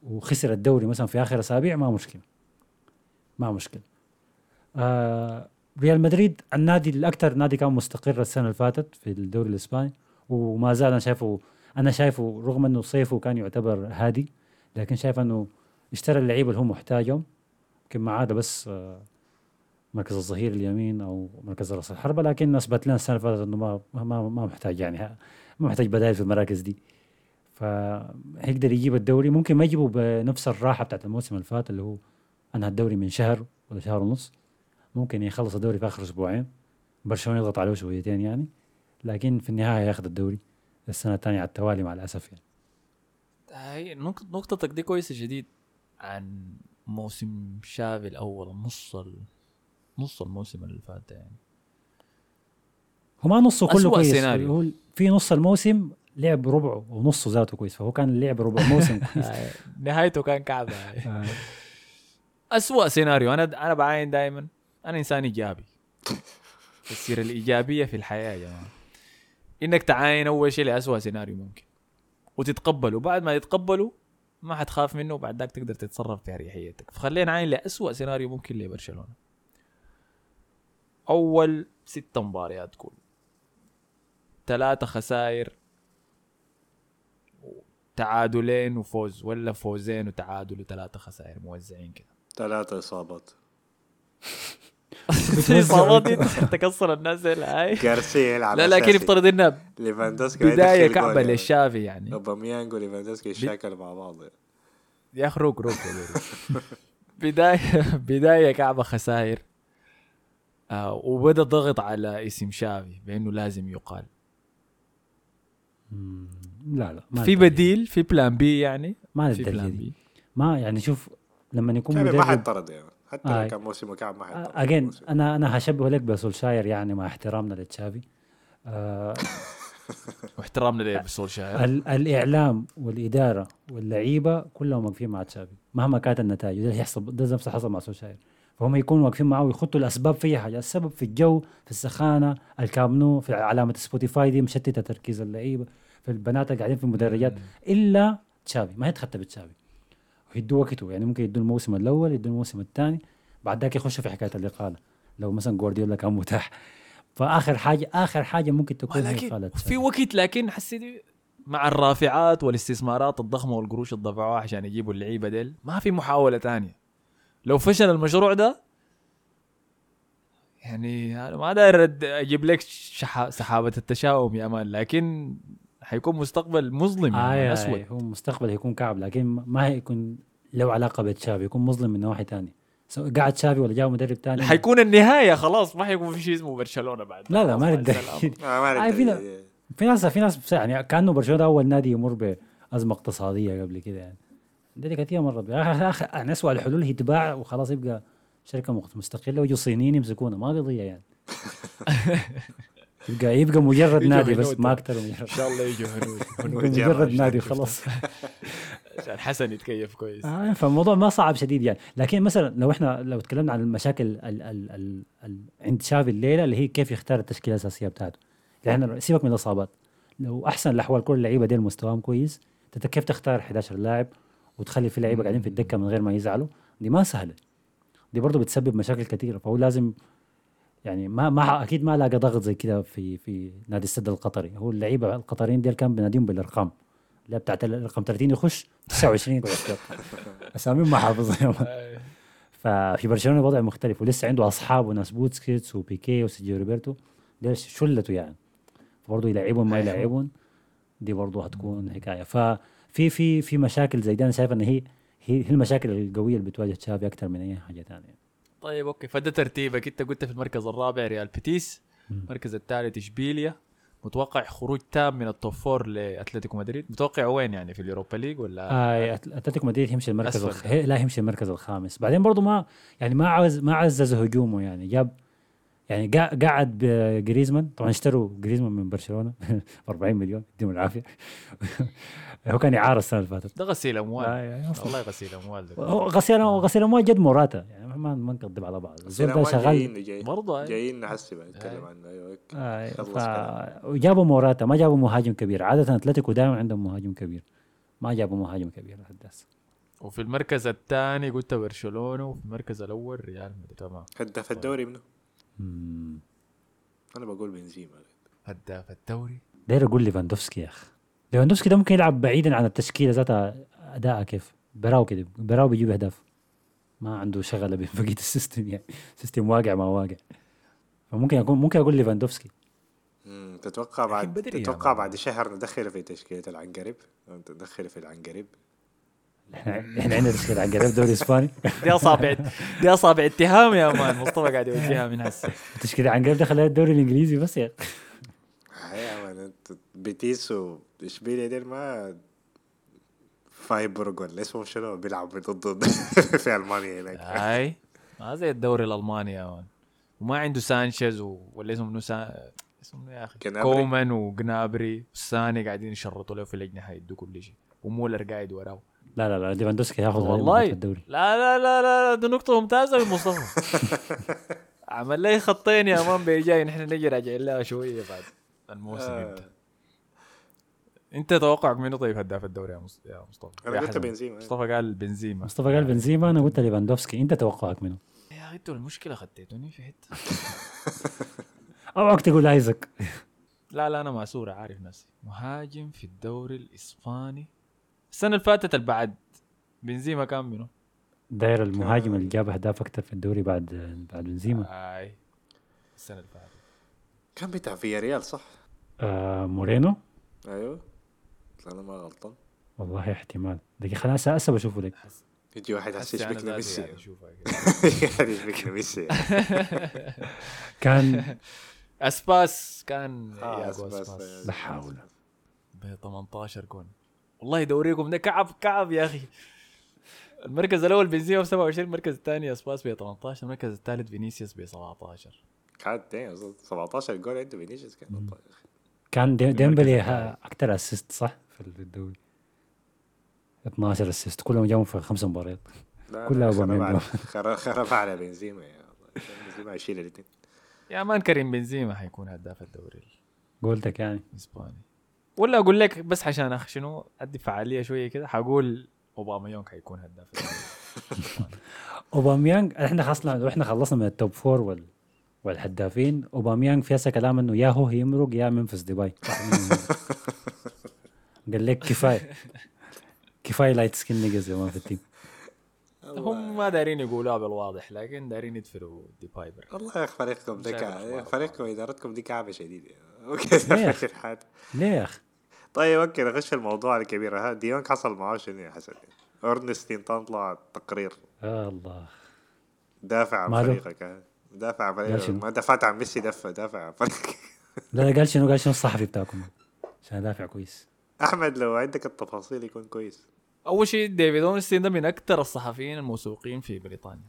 وخسر الدوري مثلا في آخر أسابيع ما مشكلة. ما مشكلة. آه ريال مدريد النادي الأكثر نادي كان مستقر السنة اللي فاتت في الدوري الإسباني وما زال أنا شايفه أنا شايفه رغم إنه صيفه كان يعتبر هادي لكن شايف إنه اشترى اللعيبة اللي هو محتاجهم يمكن ما عاد بس آه، مركز الظهير اليمين أو مركز رأس الحربة لكن أثبت لنا السنة اللي فاتت إنه ما ما ما محتاج يعني ما محتاج بدائل في المراكز دي. فهيقدر يجيب الدوري. ممكن ما يجيبه بنفس الراحة بتاعت الموسم اللي فات اللي هو أنهى الدوري من شهر ولا شهر ونص. ممكن يخلص الدوري في آخر أسبوعين. برشلونة يضغط عليه شويتين يعني لكن في النهاية ياخذ الدوري. السنة الثانية على التوالي مع الأسف يعني. هي نقطتك دي كويسة جديد عن موسم شافي الأول نص ال... نص الموسم اللي فات ده يعني. هو ما نصه كله أسوأ كويس. سيناريو. هو في نص الموسم لعب ربعه ونصه ذاته كويس فهو كان لعب ربع موسم كويس. نهايته كان كعبة. آه. أسوأ سيناريو. أنا أنا بعاين دائما أنا إنسان إيجابي. السيرة الإيجابية في الحياة يا جماعة. إنك تعاين أول شيء لأسوأ سيناريو ممكن. وتتقبله. بعد ما تتقبله ما حتخاف منه وبعد ذاك تقدر تتصرف بأريحيتك فخلينا نعاين لأسوأ سيناريو ممكن لبرشلونة. أول ست مباريات كل ثلاثة خسائر تعادلين وفوز ولا فوزين وتعادل وثلاثة خسائر موزعين كده. ثلاثة إصابات. إصابات دي تكسر الناس هاي. جارسيا يلعب لا لكن. افترض انها ليفاندوسكي بداية كعبة يعني. لتشافي يعني. أوباميانج وليفاندوسكي يشاكلوا مع بعض. يا أخي روك روك. بداية بداية كعبة خسائر. آه وبدا ضغط على اسم شافي بانه لازم يقال مم. لا لا ما في. بديل في plan B يعني ما في plan B ما يعني شوف لما يكون ما مدرب حيطرد يعني حتى آه. لو كان موسمه كعب ما حيطرد again. أنا أنا هشبه لك بسولشاير يعني مع احترامنا لتشافي آه واحترامنا لسولشاير ال- الإعلام والإدارة واللعيبة كلهم واقفين مع تشافي مهما كانت النتائج ده اللي يحصل ده نفس اللي حصل مع سولشاير فهم يكونوا واقفين معه ويخطوا الأسباب في أي حاجة السبب في الجو في السخانة الكامب نو في علامة سبوتيفاي دي مشتتة تركيز اللعيبة في البنات اللي قاعدين في المدرجات. إلا تشافي ما هي تخطى بتشافي. ويدوا وقته يعني ممكن يدوا الموسم الأول يدوا الموسم الثاني بعد ذاك يخشوا في حكاية الاقاله لو مثلا جوارديولا كان متاح. فآخر حاجة آخر حاجة ممكن تكون هي لكن اقاله في. وقت لكن حسيت مع الرافعات والاستثمارات الضخمة والقروش اللي دفعوها عشان يجيبوا اللعيبة ديل ما في محاولة تانية. لو فشل المشروع ده يعني أنا ما داير أجيب لك شح... سحابة التشاؤم يا مان لكن حيكون مستقبل مظلم آه يعني آه أسود. هو مستقبل هيكون كعب لكن ما هيكون له علاقة بتشافي يكون مظلم من نواحي ثانية سواء قاعد تشافي ولا جاء مدرب ثاني حيكون النهاية خلاص ما حيكون في شيء اسمه برشلونة بعد. لا لا ما السلامة. آه ما آه، فينا- في ناس في ناس يعني كأنه برشلونة أول نادي يمر بأزمة اقتصادية قبل كده يعني. دي كثير بها. اخر يعني اسوء الحلول هي تباع وخلاص يبقى شركة مستقلة ويجوا الصينيين يمسكونا. ما قضية يعني. يبقى يبقى مجرد نادي بس. ما أكثر إن شاء الله يجوا هنود. مجرد نادي شركة. خلاص عشان حسن يتكيف كويس. آه فالموضوع ما صعب شديد يعني. لكن مثلا لو إحنا لو تكلمنا عن المشاكل ال ال ال ال عند شافي الليلة اللي هي كيف يختار التشكيلة الأساسية بتاعته. يعني سيبك من الإصابات. لو أحسن الأحوال كل اللعيبه دي مستواهم كويس انت كيف تختار 11 لاعب؟ وتخلي في لعيبة قاعدين في الدكة من غير ما يزعلوا دي ما سهلة. دي برضه بتسبب مشاكل كثيره فهو لازم يعني ما ما أكيد ما لاقى ضغط زي كده في في نادي السد القطري. هو اللعيبة القطريين دي كان بناديهم بالإرقام. اللي بتاعت الرقم 30 يخش 29 يقعد يشتغل. أساميهم ما حافظهم ففي برشلونة الوضع مختلف ولسه عنده أصحاب وناس بوتسكيتس وبيكي وسيرجيو روبرتو. ليش شلته يعني. برضه يلعبهم ما. يلعبهم دي برضه هتكون حكاية. ففي في في مشاكل زي دي. أنا شايف إن هي هي المشاكل القوية اللي بتواجه تشافي أكثر من أي حاجة ثانية طيب okay. فده ترتيبك. أنت قلت في المركز الرابع ريال بيتيس. المركز الثالث إشبيليا. متوقع خروج تام من ال top four لأتلتيكو مدريد؟ متوقع وين يعني؟ في اليوروبا ليج ولا آه أتلتيكو؟ مدريد يمشي المركز. الخ... لا يمشي المركز الخامس. بعدين برضه ما يعني ما عز ما عزز هجومه يعني. جاب يعني قا- قعد بجريزمان طبعا اشتروا جريزمان من برشلونة. ب 40 مليون يديهم العافية. هو كان اعاره السنة اللي فاتت. ده غسيل أموال. آه، يعني والله غسيل أموال غسيل غسيل أموال جد موراتا يعني ما ما نكذب على بعض. الزول ده شغال جايين جايين برضه. جايين نحسب نتكلم عنه. أيوه آه خلص ف... وجابوا موراتا ما جابوا مهاجم كبير. عادة أتلتيكو دائما عندهم مهاجم كبير. ما جابوا مهاجم كبير لحد هسه. وفي المركز الثاني قلت برشلونة وفي المركز الأول ريال مدريد. تمام. هداف الدوري منه. أنا بقول بنزيما. هداف الدوري؟ داير أقول ليفاندوفسكي يا أخي. ليفاندوفسكي ده ممكن يلعب بعيدا عن التشكيلة ذاتها أداءها كيف؟ براو كده براو بيجيب أهداف. ما عنده شغله ببقيه ال system يعني system واقع ما واقع. فممكن يكون ممكن أقول ليفاندوفسكي تتوقع بعد يا تتوقع man. بعد شهر ندخله في تشكيلة العنقريب؟ ندخله في العنقريب؟ إحنا إحنا عندنا تشكيلة عنقريب دوري إسباني. دي اصابع دي اصابع اتهام يا man مصطفى قاعد يوجهها من هسه. تشكيلة عنقريب دخل الدوري الإنجليزي بس يعني. يا بيتيس واشبيليا ديل ما فرايبورغ ولا اسمه شنو؟ بيلعب ضد في ألمانيا هناك. هاي؟ ما زي الدوري الألماني يا وما عنده سانشيز. ولا اسمه منو سان... اسمه يا أخي؟ جنابري. كومان وجنابري والثاني قاعدين يشرطوا له في الاجنحه يدوا كل شيء. ومولر قاعد وراه. لا لا لا ليفاندوفسكي هياخذ غالباً والله. الدوري. لا لا لا لا لا، دي نقطة ممتازة من مصطفى. عمل لي خطين يا man بيجاي نحن نجي راجعين لها شوية بعد. الموسم آه. يبدأ. أنت توقعك منو طيب هداف الدوري يا مص- يا مصطفى؟ أنا قلت. بنزيما. مصطفى قال بنزيما. مصطفى قال بنزيما أنا قلت ليفاندوفسكي. أنت توقعك منه يا أخي أنتوا المشكلة خديتوني في حتة. أوعك تقول ايزك لا لا أنا ماسورة عارف نفسي. مهاجم في الدوري الإسباني. السنة اللي فاتت اللي بعد بنزيما كان منو؟ داير المهاجم اللي جاب أهداف أكثر في الدوري بعد بعد بنزيما. آي. السنة اللي فاتت. كان بتاع فيا ريال صح؟ آه مورينو. أيوه. أنا ما غلطان. والله احتمال. دقيقة خلاص هسه بشوفه لك يجي واحد أنا يشبكنا ذاتي ميسي. يشبكنا ميسي كان أسباس كان آه، أسباس. لا حول. ب 18 جون. والله دوريكم ده كعب كعب يا أخي. المركز الأول بنزيما ب 27 المركز الثاني أسباس ب 18 المركز الثالث فينيسيوس ب 17 كان دايم 17 جول عنده فينيسيوس كان. كان ديمبلي أكثر assist صح؟ في الدوري. 12 assist كلهم جاهم في خمس مباريات. كلها خرب. على- خرب خرب على بنزيما يا الله. بنزيما يشيل الاثنين. يا man كريم بنزيما حيكون هداف الدوري قولتك يعني. الإسباني. ولا أقول لك بس عشان أخ شنو؟ أدي فعالية شوية كده. حقول أوباميانج حيكون هداف الدوري. أوباميانج إحنا خلصنا إحنا خلصنا من ال top four وال والهدافين اوباميانج في هسه كلام إنه يا هو يمرق يا منفس دبي. قال لك كفاية. كفاية light skin niggas يا man في ال team. هم ما دارين يقولوها بالواضح لكن دارين يدفروا ديباي بره والله يا أخي فريقكم أخبار فريقكم إدارتكم دي كعبة شديدة. okay ليه يا أخي؟ طيب okay نخش في الموضوع الكبير. ها دي يونج حصل معاه شنو يا حسن؟ أورنستين طلع تقرير. الله. دافع عن؟ فريقك. دافع؟ ما دافعت عن ميسي دفع دافع لا لا قال شنو قال شنو الصحفي بتاعكم. عشان أدافع كويس. أحمد لو عندك التفاصيل يكون كويس. أول شيء ديفيد أونستين ده من أكثر الصحفيين الموثوقين في بريطانيا.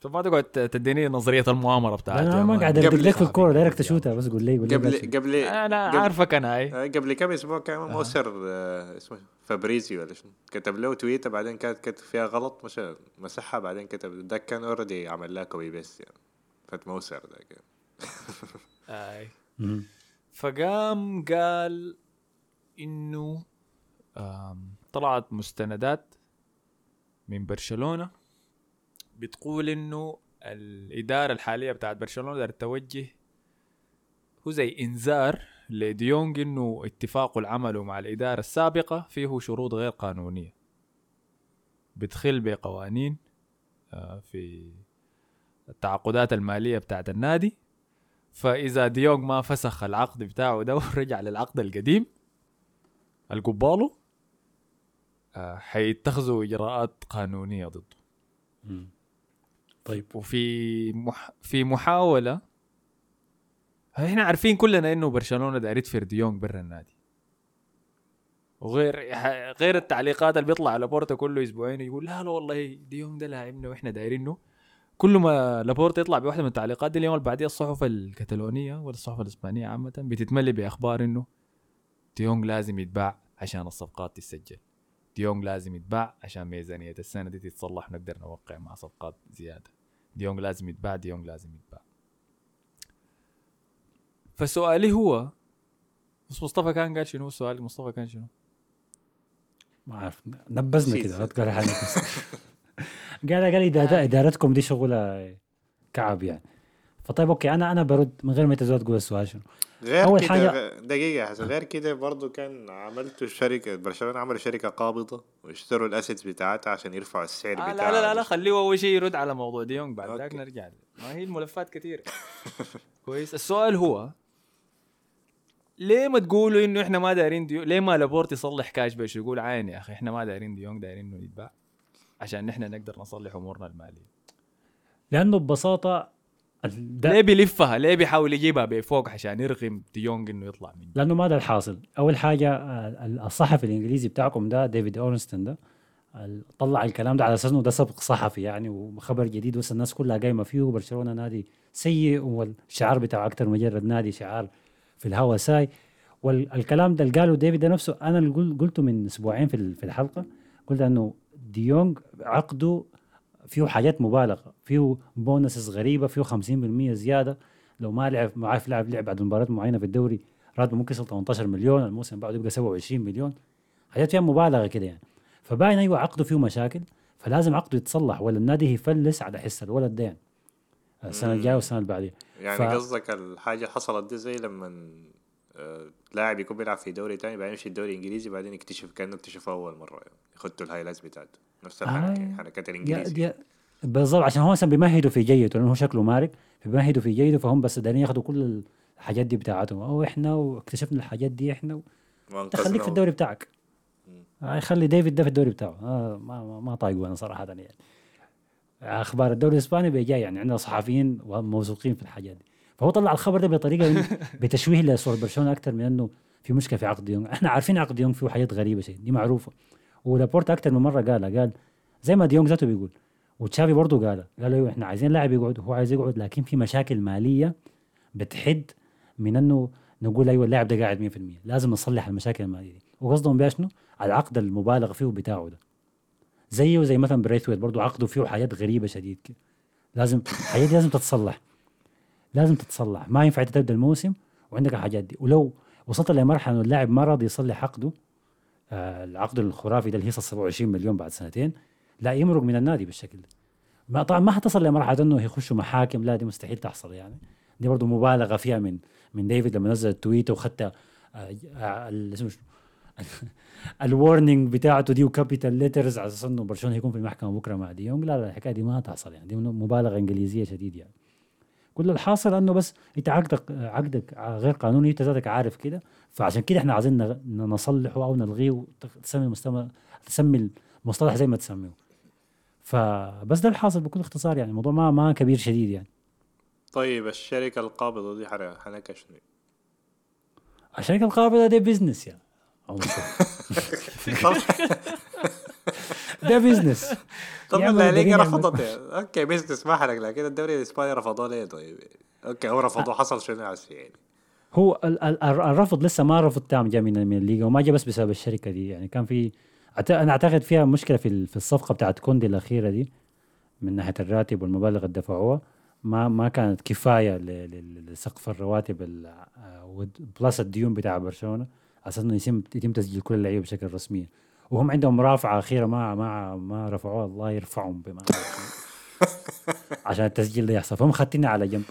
فما تقعد تديني نظرية المؤامرة لا بتاعتي أنا ما. قاعد لك في. الكورة دايرك تشوتها بس قول لي قول لي قبل. قبل أنا قبل- عارفك أنا آه، قبل كم أسبوع كان موثر آه، اسمه فابريزيو ولا شنو كتب له تويتة بعدين كانت كتب فيها غلط مش مسحها بعدين كتب ده كان already عمل لها copy paste يعني فتموسر آي. مم. فقام قال إنه طلعت مستندات من برشلونة بتقول إنه الإدارة الحالية بتاعت برشلونة دارت توجه هو زي إنذار لديونج إنه اتفاقه اللي عمله مع الإدارة السابقة فيه شروط غير قانونية. بتخل بقوانين آه، في التعاقدات المالية بتاعت النادي. فإذا ديونج ما فسخ العقد بتاعه ده ورجع للعقد القديم القبالة آه، حيتخذوا إجراءات قانونية ضده. طيب. وفي مح... في محاولة. إحنا عارفين كلنا إنه برشلونة داير يدفر ديونج برا النادي. وغير غير التعليقات اللي بيطلع لابورتا كل أسبوعين يقول لا لا والله ديونج ده لاعبنا وإحنا دايرينه كل ما لابورتا يطلع بواحدة من التعليقات دي اليوم اللي بعديها الصحف الكتالونيه ولا الصحف الإسبانية عامة بتتملي بأخبار إنه ديونج لازم يتباع عشان الصفقات تسجل. ديونج لازم يتباع عشان ميزانية السنة دي تتصلح ونقدر نوقع مع صفقات زيادة. ديونج لازم يتباع ديونج لازم يتباع. فسؤالي هو بس مصطفى كان قال شنو؟ سؤالي مصطفى كان شنو؟ ما عارف نبذنا نسيت. كده بس. قال قال إدارة إدارتكم دي شغلة كعب يعني. فطيب okay أنا أنا برد من غير ما تزود تقول السؤال شنو؟ غير أول كده حاجة- غ- دقيقة يا حسن غير كده برضو كان عملتوا شركة برشلونة عملوا شركة قابضة واشتروا ال assets بتاعتها عشان يرفعوا السعر آه بتاعها لا لا لا, لا خليه اول شيء يرد على موضوع ديونج بعد ذاك. نرجع له. ما هي الملفات كثيره كويس السؤال هو ليه ما تقولوا إنه إحنا ما دايرين ديونج ليه ما لابورتا يصلح كاش بيش يقول عين يا أخي إحنا ما دايرين ديونج دايرين إنه يتباع عشان نحن نقدر نصلح أمورنا المالية لأنه ببساطة ده ليه بيلفها؟ ليه بيحاول يجيبها بفوق عشان يرغم ديونج إنه يطلع منه؟ لأنه ما ده الحاصل أول حاجة ال- الصحفي الإنجليزي بتاعكم ده ديفيد أورنستين ده طلع الكلام ده على أساس إنه ده سبق صحفي يعني وخبر جديد بس الناس كلها قايمة فيه وبرشلونة نادي سيء والشعار بتاعه أكثر مجرد نادي شعار في الهوا ساي. والكلام ده اللي قاله ديفيد ده نفسه أنا اللي قل- قلته من أسبوعين في الحلقة قلت إنه ديونج عقده فيه حاجات مبالغة فيه bonuses غريبة فيه 50% زيادة. لو ما لعب ما عارف لعب لعب بعد مباراة معينة في الدوري راتبه ممكن يصل 18 مليون الموسم بعده يبقى 27 مليون. حاجات فيها مبالغة كده يعني. فباين أيوه عقده فيه مشاكل فلازم عقده يتصلح ولا النادي يفلس على حس الولد ده يعني. السنة الجاية والسنة اللي بعديها يعني ف- قصدك الحاجة اللي حصلت دي زي لما آه، لاعب يكون بيلعب في دوري تاني بعدين يمشي الدوري الإنجليزي بعدين يكتشف كأنه اكتشفه أول مرة يعني. يخدوا ال highlights بتاعته. نفس الحركة آه. حركات الانجليزي بالضبط عشان هو مثلا بيمهدوا في جيده لأنه هو شكله مارق فبيمهدوا في جيده فهم بس دارين ياخذوا كل الحاجات دي بتاعتهم. أو إحنا واكتشفنا الحاجات دي إحنا ما انت خليك في. الدوري بتاعك. آه، خلي ديفيد ده في الدوري بتاعه. آه ما ما, ما طايقه أنا صراحة يعني. أخبار الدوري الإسباني بيجي يعني عندنا صحفيين وموثوقين في الحاجات دي. فهو طلع الخبر ده بطريقة بتشويه لصوره برشلونة أكثر من إنه في مشكلة في عقد ديونج. إحنا عارفين عقد ديونج فيه حاجات غريبة شيء دي معروفة. ولابورتا أكثر من مرة قالها قال زي ما ديونج ذاته بيقول وتشافي برضه قالها قال أيوه إحنا عايزين لاعب يقعد هو عايز يقعد لكن في مشاكل مالية بتحد من إنه نقول أيوه اللاعب ده قاعد 100% لازم نصلح المشاكل المالية دي. وقصدهم بيها شنو؟ العقد المبالغ فيه بتاعه ده. زيه زي مثلا بريثويت برضه عقده فيه حاجات غريبة شديد كده. لازم حاجات لازم تتصلح. لازم تتصلح. ما ينفع تبدأ الموسم وعندك الحاجات دي. ولو وصلت لمرحلة إنه اللاعب ما راضي يصلح عقده العقد الخرافي ده اللي هيصل 27 مليون بعد سنتين لا يمرق من النادي بالشكل ده. ما طبعا ما حتصل لمرحلة إنه يخشوا محاكم لا دي مستحيل تحصل يعني. دي برضه مبالغة فيها من من ديفيد لما نزل التويته وخدت آه، آه، اسمه؟ ال warning بتاعته دي و capital letters على أساس إنه برشلونة يكون في المحكمة بكرة مع ديونج. لا لا الحكاية دي ما تحصل يعني. دي مبالغة إنجليزية شديد يعني. كل الحاصل انه بس انت عقدك عقدك غير قانوني انت ذاتك عارف كده. فعشان كده إحنا عايزين نصلحه أو نلغيه وتسمي المستمع تسمي المصطلح زي ما تسميه. فبس ده الحاصل بكل اختصار يعني الموضوع ما ما كبير شديد يعني. طيب الشركة القابضة دي حنكها شنو؟ الشركة القابضة ده بزنس يعني. ده بزنس طب لا يعمل- رفضت. okay business ما حرق لكن الدوري الإسباني رفضوه ليه طيب؟ okay هو رفضوه حصل شنو يعني؟ هو ال- ال- ال- الرفض لسه ما رفض تام جاء من الليغا وما جاء بس بسبب الشركة دي. يعني كان في أنا أعتقد فيها مشكلة في في الصفقة بتاعت كوندي الأخيرة دي من ناحية الراتب والمبالغ اللي دفعوها ما ما كانت كفاية لسقف الرواتب ال- آه، plus الديون بتاع برشلونة. على أساس انه يتم يتم تسجيل كل اللعيبة بشكل رسمي. وهم عندهم مرافعه أخيرة ما ما ما رفعوها الله يرفعهم بما عشان التسجيل ده يحصل. فهم خاتينها على جنب.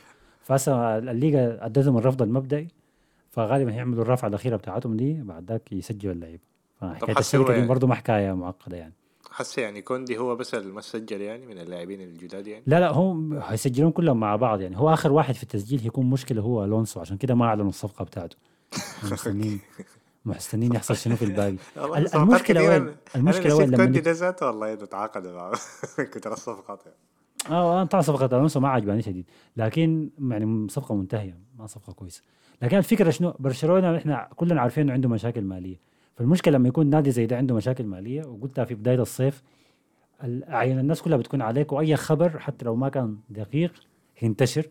فهسه الليغا أدتهم الرفض المبدئي فغالبا هيعملوا الرفعة الأخيرة بتاعتهم دي بعد ذاك يسجلوا اللعيبة. فحكاية الشركة دي برضه ما حكاية معقدة يعني. حس يعني كوندي هو بس المسجل يعني من اللاعبين الجداد يعني؟ لا لا هم هيسجلون كلهم مع بعض يعني. هو آخر واحد في التسجيل هيكون مشكلة هو ألونسو عشان كده ما أعلنوا الصفقة بتاعته. مستنين يحصل شنو في الباقي. والله ال- صفقات المشكلة كثيرة. وين؟ المشكلة أنا وين لما ده ذاته والله إنه تعاقد مع كتر الصفقات يعني. آه طبعا صفقه الونسو ما عجباني شديد. لكن يعني صفقة منتهية. ما صفقة كويسة. لكن الفكرة شنو؟ برشلونة إحنا كلنا عارفين إنه عنده مشاكل مالية. فالمشكلة لما يكون نادي زي ده عنده مشاكل مالية وقلتها في بداية الصيف ال- عين الناس كلها بتكون عليك وأي خبر حتى لو ما كان دقيق ينتشر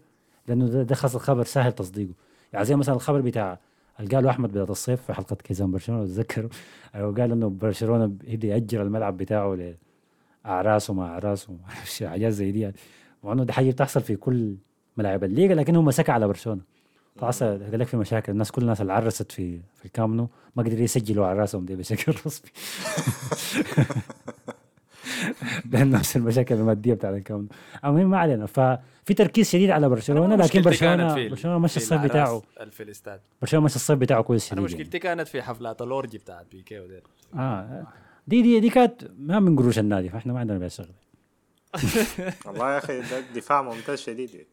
لأنه ده, ده خاص الخبر سهل تصديقه. يعني زي مثلا الخبر بتاع قاله أحمد بدايه الصيف في حلقة كيزان برشلونة بتذكروا قال إنه برشلونة بده يأجر الملعب بتاعه لاعراس وما اعراس وما أعرفش حاجات زي دي يعني. مع إنه دي حاجة بتحصل في كل ملاعب الليغا لكن هو مسك على برشلونة. فحصل قال لك في مشاكل. الناس كل الناس اللي عرست في في الكامنو ما قدروا يسجلوا على راسهم دي بشكل رسمي. نفس المشاكل الماديه بتاعت الكون. المهم ما علينا. ففي تركيز شديد على برشلونة لكن برشلونه برشلونة مشى الصيف بتاعه. في الاستاد. برشلونة مشى الصيف بتاعه كويس أنا شديد. يعني. مشكلتي كانت في حفلات الاورجي بتاعت بيكي وديل آه. دي دي دي كانت ما من قروش النادي فإحنا ما عندنا بها شغله والله يا أخي ده دفاع ممتاز شديد.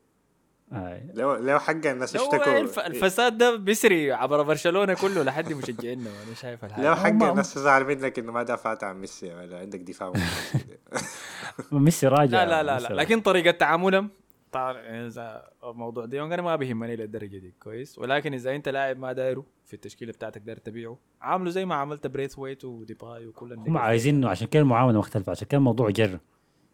آه. لو لو حق الناس اشتكوا الف- الفساد ده بيسري عبر برشلونة كله لحد مشجعينا وأنا شايف الحاجة لو حق الناس تزعل منك انه ما دافعت عن ميسي ولا عندك دفاع. ميسي راجع لا لا لا, لا. لكن طريقة تعاملهم؟ طبعا إذا موضوع ديونج أنا ما بيهمني للدرجة دي. كويس. ولكن إذا أنت لاعب ما دايره في التشكيلة بتاعتك داير تبيعه عامله زي ما عملت بريثويت وديباي وكل هم عايزينه عشان كده المعامله مختلفة عشان كده الموضوع جر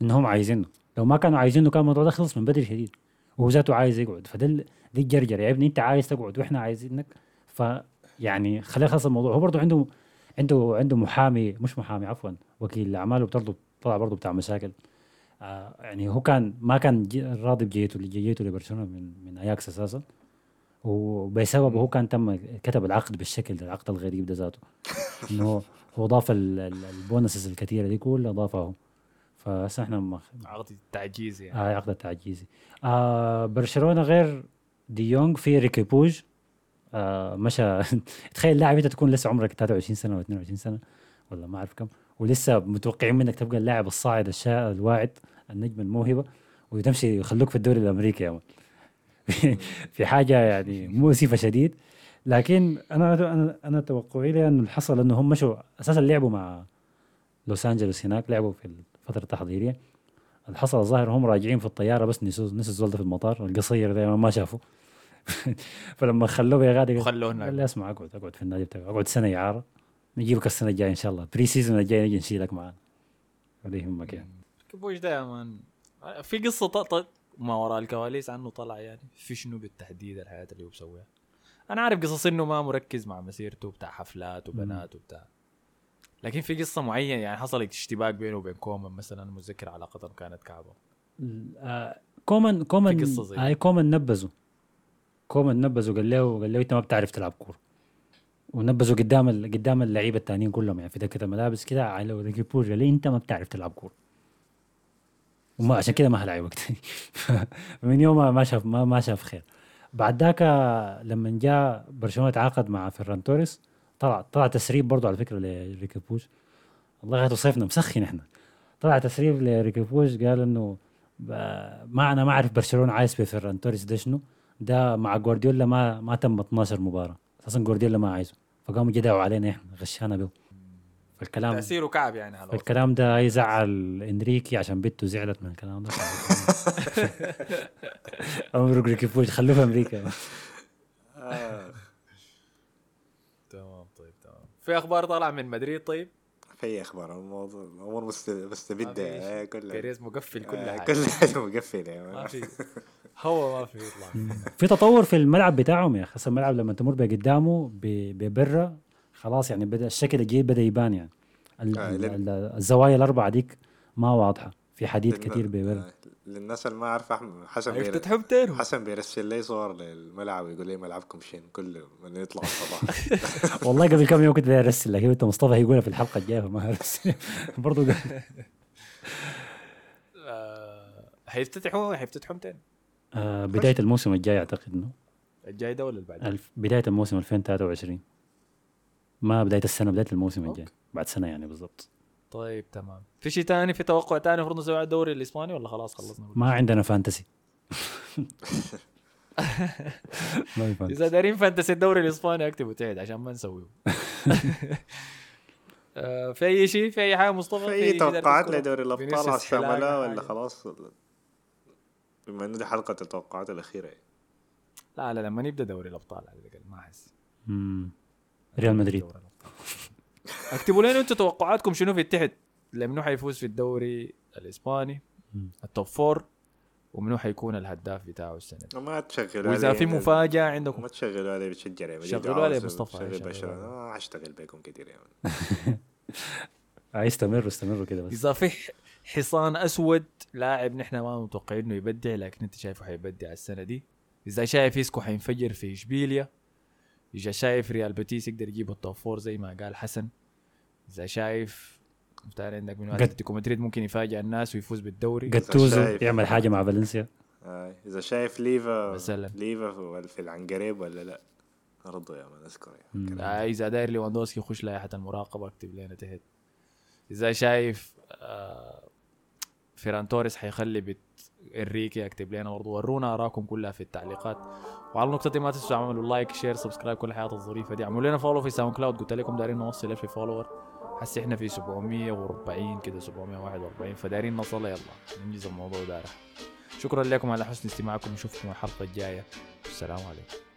انهم عايزينه. لو ما كانوا عايزينه كان الموضوع ده خلص من بدري شديد. وهو ذاته عايز يقعد. فده ال- دي الجرجرة. يا ابني انت عايز تقعد وإحنا عايزينك ف يعني خليه خلص الموضوع. هو برضه عنده عنده عنده محامي مش محامي عفوا وكيل. أعماله برضه طلع برضه بتاع مشاكل. آه يعني هو كان ما كان راضي بجيته اللي جيته لبرشلونة من من أياكس أساسا. وبسببه هو كان تم كتب العقد بالشكل ده العقد الغريب ده ذاته. إنه هو- ضاف ال- ال- البونسز الكثيرة دي كلها ضافها فهسه إحنا مخ... عقد تعجيزي يعني. آه عقد التعجيزي آه برشلونة غير دي يونغ في ريكي بوج. آه مشى. تخيل لاعب أنت تكون لسه عمرك 23 سنة ولا 22 سنة. ولا ما أعرف كم. ولسه متوقعين منك تبقى اللاعب الصاعد الشا... الواعد النجم الموهبة. وتمشي يخلوك في الدوري الأمريكي يا. في حاجة يعني مؤسفه شديد. لكن أنا أنا أنا توقعي لي انه اللي حصل أنه هم مشوا أساسا لعبوا مع لوس أنجلوس هناك لعبوا في الفترة التحضيريه اللي حصل الظاهر هم راجعين في الطيارة بس نسوا نسوا الزول في المطار القصير ده ما شافوا. فلما خلوه يا غادي وخلوه هناك. قال لي اسمع اقعد اقعد في النادي بتاعك اقعد سنة اعاره نجيبك السنة الجاية إن شاء الله. pre-season الجاي نجي نشيلك معانا. ولا يهمك يعني ريكي بوش ده يا man. في قصة طق ما وراء الكواليس عنه طلع يعني. في شنو بالتحديد الحياة اللي هو بسويها أنا عارف قصص إنه ما مركز مع مسيرته بتاع حفلات وبنات وبتاع لكن في قصة معينة يعني حصلت اشتباك بينه وبين كومان مثلا متذكر علاقتهم كانت كعبة. آه، كومان كومان زي هاي كومان نبذه. كومان نبذه قال له قال له أنت ما بتعرف تلعب كورة. ونبذه قدام ال- قدام اللعيبة الثانيين كلهم يعني في دكة الملابس كده على قال لي أنت ما بتعرف تلعب كورة. وما عشان كده ما هلاعبك تاني من يومها ما شاف ما, ما شاف خير. بعد ذاك لما جاء برشلونة تعاقد مع فيران توريس طلع طلع تسريب برضه على فكرة لريكي بوش. الله غير صيفنا مسخن إحنا. طلع تسريب لريكي بوش قال إنه ب- ما أنا ما أعرف برشلونة عايز في فيران توريس ده شنو. ده مع جوارديولا ما ما تم 12 مباراة. أساسا جوارديولا ما عايزه. فقاموا جدعوا علينا إحنا غشانا به فالكلام تأثيره كعب يعني على الوسط. الكلام ده يزعل إنريكي عشان بنته زعلت من الكلام ده. امرك ريكي بوش خلوه في أمريكا آه. تمام طيب تمام في أخبار طالعة من مدريد طيب؟ في أخبار الموضوع الأمور مستبدة آه،. كلها. بيريز مقفل كل آه، حاجة. كل حاجة مقفلة. يا ما. في. هو ما في يطلع في تطور في الملعب بتاعهم يا أخي. هسه الملعب لما تمر بقدامه ب- ببرة خلاص يعني بدا الشكل الجديد بدأ يبان يعني. آه، الزوايا الأربعة ديك ما واضحة. في حديد كثير ببرة. آه، للناس اللي ما عارفة حسن بير... افتتحوا بتيرو حسن بيرسل لي صور للملعب ويقول لي ملعبكم شين؟ كل من يطلع الصباح والله قبل كم يوم كنت بدي أرسل لكن انت مصطفى هيقولها في الحلقة الجاية فما أرسل. برضه قال آه، حيفتتحوا حيفتتحوا متى؟ آه بداية الموسم الجاي أعتقد إنه. الجاي ده ولا اللي بعده؟ الف- بداية الموسم 2023 ما بداية السنة بداية الموسم الجاي. بعد سنة يعني بالضبط. طيب تمام في شيء ثاني في توقع ثاني المفروض نسوي على الدوري الإسباني ولا خلاص خلصنا؟ ما عندنا fantasy ما في fantasy إذا دارين fantasy الدوري الإسباني اكتبوا تحت عشان ما نسويه آه، في أي شيء في أي حاجة مصطفى في أي اي توقعات؟ لدوري الأبطال هستعملها ولا. خلاص بما إنه دي حلقة التوقعات الأخيرة يعني. لا لا لما نبدأ دوري الأبطال على الأقل ما أحس. ريال مدريد. اكتبوا لنا أنتم توقعاتكم شنو في التحت. لمنو حيفوز في الدوري الإسباني. ال top four. ومنو حيكون الهداف بتاعه السنة دي؟ ما تشغلوا وإذا في يعني. مفاجأة عندكم. ما تشغلوا علي بتشجع ريال مدريد شغلوا علي مصطفى، شغل برشلونة. ما أشتغل بكم كثير يا man. آه استمروا استمروا كده بس. إذا في حصان أسود لاعب نحن ما متوقعين إنه يبدع لكن أنت شايفه حيبدع السنة دي. إذا شايف اسكو حينفجر في إشبيليا إذا شايف ريال بيتيس يقدر يجيب ال top four زي ما قال حسن. إذا شايف مختار عندك من أتلتيكو مدريد ممكن يفاجئ الناس ويفوز بالدوري. جاتوزو شايف. يعمل حاجة مع فالنسيا. آه. إذا شايف ليفا مثلاً. ليفا في- في العنقريب ولا لا؟ برضه يا man أذكر man. آه إذا داير ليواندوسكي يخش لائحة المراقبة أكتب لنا تحت. إذا شايف آه فيران توريس حيخلي بيت إنريكي أكتب لنا برضو. ورونا أراكم كلها في التعليقات. وعلى النقطة دي ما تنسوا تعملوا like share subscribe كل الحياة الظريفة دي. اعملوا لنا follow في SoundCloud قلت لكم دايرين نوصل 1000 follower حسي إحنا في 740 كده 741 فدايرين نوصل يلا ننجز الموضوع ده. شكرا لكم على حسن استماعكم نشوفكم الحلقة الجاية. السلام عليكم.